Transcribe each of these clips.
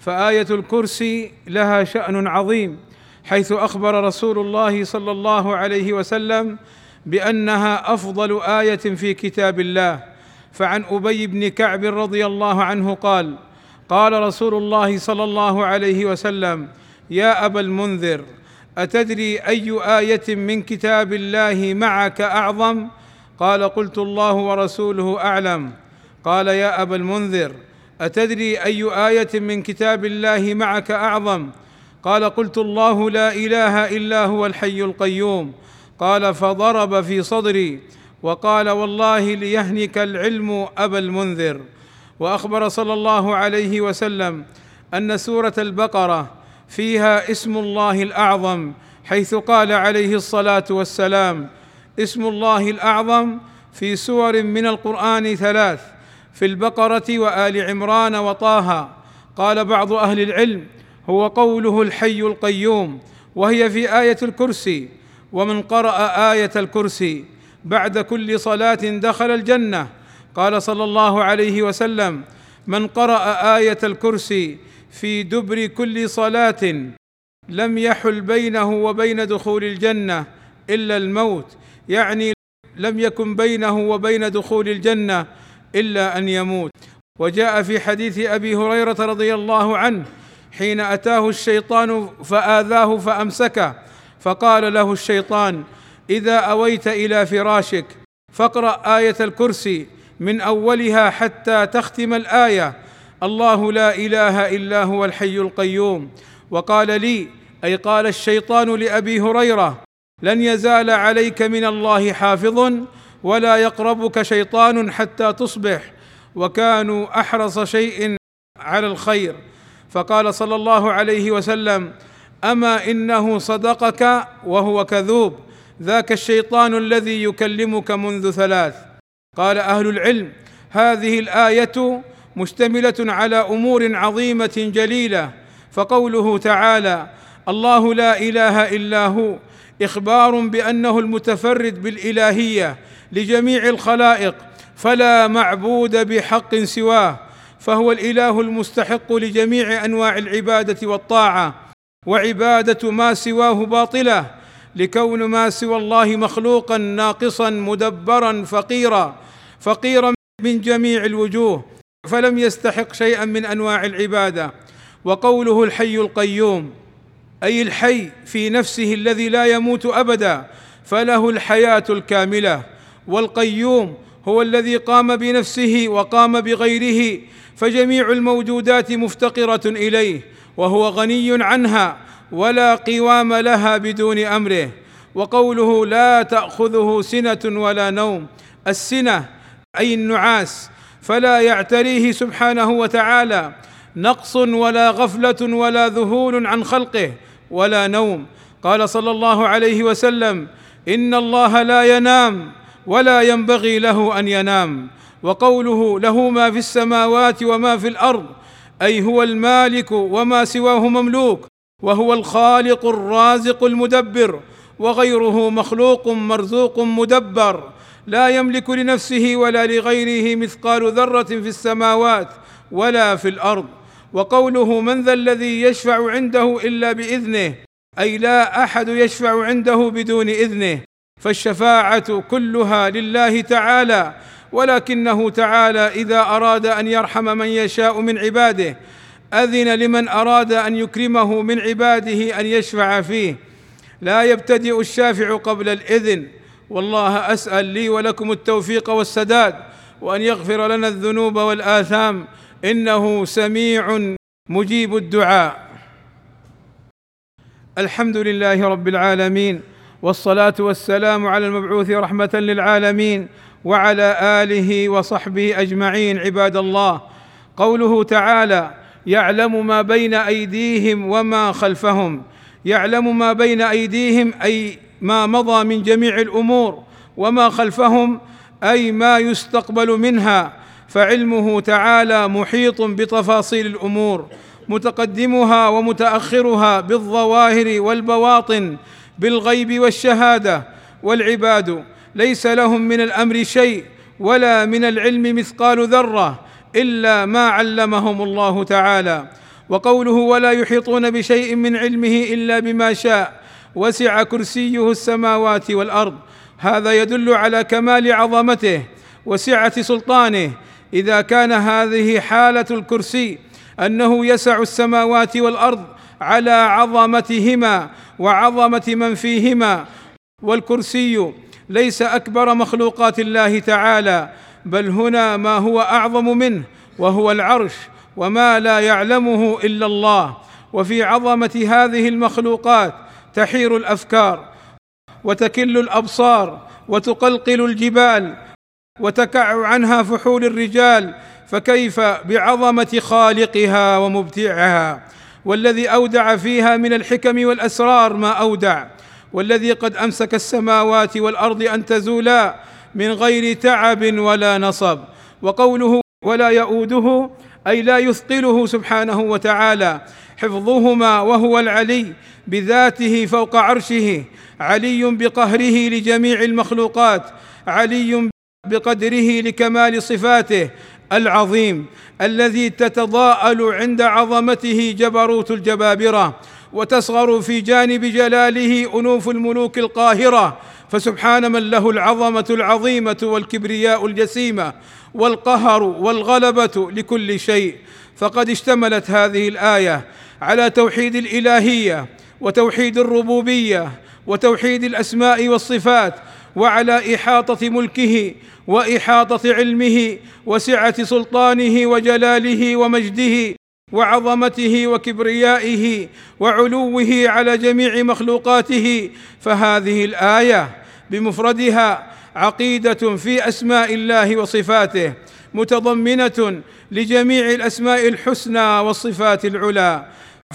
فآية الكرسي لها شأن عظيم حيث أخبر رسول الله صلى الله عليه وسلم بأنها أفضل آية في كتاب الله. فعن أبي بن كعب رضي الله عنه قال قال رسول الله صلى الله عليه وسلم يا أبا المنذر أتدري أي آية من كتاب الله معك أعظم؟ قال قلت الله ورسوله أعلم. قال يا أبا المنذر أتدري أي آية من كتاب الله معك أعظم؟ قال قلت الله لا إله إلا هو الحي القيوم. قال فضرب في صدري. وقال والله ليهنك العلم أبا المنذر. وأخبر صلى الله عليه وسلم أن سورة البقرة فيها اسم الله الأعظم حيث قال عليه الصلاة والسلام اسم الله الأعظم في سور من القرآن ثلاث. في البقرة وآل عمران وطه. قال بعض أهل العلم هو قوله الحي القيوم وهي في آية الكرسي ومن قرأ آية الكرسي بعد كل صلاة دخل الجنة. قال صلى الله عليه وسلم من قرأ آية الكرسي في دبر كل صلاة لم يحل بينه وبين دخول الجنة إلا الموت يعني لم يكن بينه وبين دخول الجنة إلا أن يموت. وجاء في حديث أبي هريرة رضي الله عنه حين أتاه الشيطان فآذاه فأمسكه فقال له الشيطان إذا أويت إلى فراشك فاقرأ آية الكرسي من أولها حتى تختم الآية. الله لا إله إلا هو الحي القيوم. وقال لي أي قال الشيطان لأبي هريرة لن يزال عليك من الله حافظ ولا يقربك شيطان حتى تصبح وكانوا أحرص شيء على الخير. فقال صلى الله عليه وسلم أما إنه صدقك وهو كذوب ذاك الشيطان الذي يكلمك منذ ثلاث. قال أهل العلم هذه الآية مشتملة على أمور عظيمة جليلة فقوله تعالى الله لا إله إلا هو. إخبار بأنه المتفرد بالإلهية لجميع الخلائق فلا معبود بحق سواه فهو الإله المستحق لجميع أنواع العبادة والطاعة وعبادة ما سواه باطلة لكون ما سوى الله مخلوقا ناقصا مدبرا فقيرا فقيرا من جميع الوجوه فلم يستحق شيئا من أنواع العبادة. وقوله الحي القيوم أي الحي في نفسه الذي لا يموت أبدا فله الحياة الكاملة. والقيوم هو الذي قام بنفسه وقام بغيره فجميع الموجودات مفتقرة إليه وهو غني عنها ولا قوام لها بدون أمره. وقوله لا تأخذه سنة ولا نوم السنة أي النعاس فلا يعتريه سبحانه وتعالى. نقص ولا غفلة ولا ذهول عن خلقه ولا نوم. قال صلى الله عليه وسلم إن الله لا ينام ولا ينبغي له أن ينام. وقوله له ما في السماوات وما في الأرض أي هو المالك وما سواه مملوك وهو الخالق الرازق المدبر وغيره مخلوق مرزوق مدبر. لا يملك لنفسه ولا لغيره مثقال ذرة في السماوات ولا في الأرض. وقوله من ذا الذي يشفع عنده إلا بإذنه أي لا أحد يشفع عنده بدون إذنه فالشفاعة كلها لله تعالى ولكنه تعالى إذا أراد أن يرحم من يشاء من عباده أذن لمن أراد أن يكرمه من عباده أن يشفع فيه. لا يبتدئ الشافع قبل الإذن والله أسأل لي ولكم التوفيق والسداد وأن يغفر لنا الذنوب والآثام إنه سميع مجيب الدعاء. الحمد لله رب العالمين والصلاة والسلام على المبعوث رحمة للعالمين وعلى آله وصحبه أجمعين عباد الله. قوله تعالى يعلم ما بين أيديهم وما خلفهم. يعلم ما بين أيديهم أي ما مضى من جميع الأمور وما خلفهم أي ما يستقبل منها. فعلمه تعالى محيط بتفاصيل الأمور متقدمها ومتأخرها بالظواهر والبواطن بالغيب والشهادة. والعباد ليس لهم من الأمر شيء ولا من العلم مثقال ذرة إلا ما علمهم الله تعالى. وقوله ولا يحيطون بشيء من علمه إلا بما شاء وسع كرسيه السماوات والأرض هذا يدل على كمال عظمته وسعة سلطانه إذا كان هذه حالة الكرسي أنه يسع السماوات والأرض على عظمتهما وعظمة من فيهما والكرسي ليس أكبر مخلوقات الله تعالى بل هنا ما هو أعظم منه وهو العرش وما لا يعلمه إلا الله. وفي عظمة هذه المخلوقات تحير الأفكار وتكل الأبصار وتقلقل الجبال وتكع عنها فحول الرجال فكيف بعظمة خالقها ومبدعها؟ والذي أودع فيها من الحكم والأسرار ما أودع. والذي قد أمسك السماوات والأرض أن تزولا من غير تعب ولا نصب. وقوله ولا يؤوده أي لا يثقله سبحانه وتعالى. حفظهما وهو العلي بذاته فوق عرشه. علي بقهره لجميع المخلوقات. علي بقدره لكمال صفاته العظيم الذي تتضاءل عند عظمته جبروت الجبابرة وتصغر في جانب جلاله أنوف الملوك القاهرة. فسبحان من له العظمة العظيمة والكبرياء الجسيمة والقهر والغلبة لكل شيء. فقد اشتملت هذه الآية على توحيد الإلهية وتوحيد الربوبية وتوحيد الأسماء والصفات وعلى إحاطة ملكه وإحاطة علمه وسعة سلطانه وجلاله ومجده وعظمته وكبريائه وعلوه على جميع مخلوقاته فهذه الآية بمفردها عقيدة في أسماء الله وصفاته متضمنة لجميع الأسماء الحسنى والصفات العلى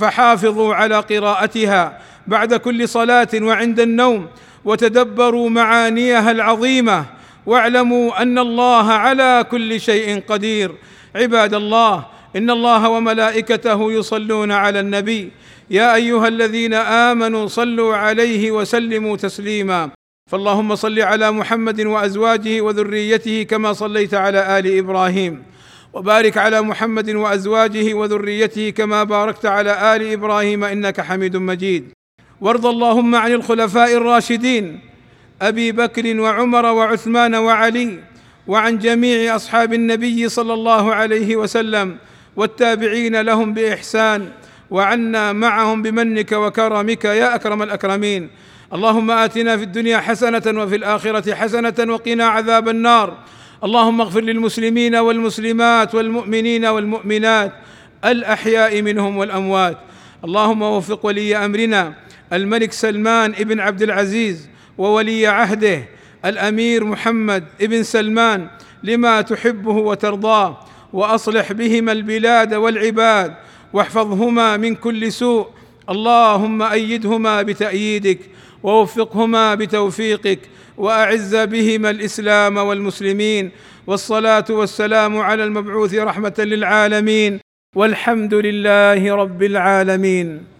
فحافظوا على قراءتها بعد كل صلاة وعند النوم وتدبروا معانيها العظيمة واعلموا أن الله على كل شيء قدير. عباد الله إن الله وملائكته يصلون على النبي. يا أيها الذين آمنوا صلوا عليه وسلموا تسليما. فاللهم صل على محمد وأزواجه وذريته كما صليت على آل إبراهيم. وبارك على محمد وأزواجه وذريته كما باركت على آل إبراهيم إنك حميد مجيد. وارض اللهم عن الخلفاء الراشدين أبي بكر وعمر وعثمان وعلي وعن جميع أصحاب النبي صلى الله عليه وسلم والتابعين لهم بإحسان وعنا معهم بمنك وكرمك يا أكرم الأكرمين. اللهم آتنا في الدنيا حسنة وفي الآخرة حسنة وقنا عذاب النار. اللهم اغفر للمسلمين والمسلمات والمؤمنين والمؤمنات الأحياء منهم والأموات. اللهم وفق ولي أمرنا الملك سلمان ابن عبد العزيز وولي عهده الأمير محمد ابن سلمان لما تحبه وترضاه وأصلح بهما البلاد والعباد واحفظهما من كل سوء. اللهم أيدهما بتأييدك ووفقهما بتوفيقك وأعز بهما الإسلام والمسلمين. والصلاة والسلام على المبعوث رحمة للعالمين. والحمد لله رب العالمين.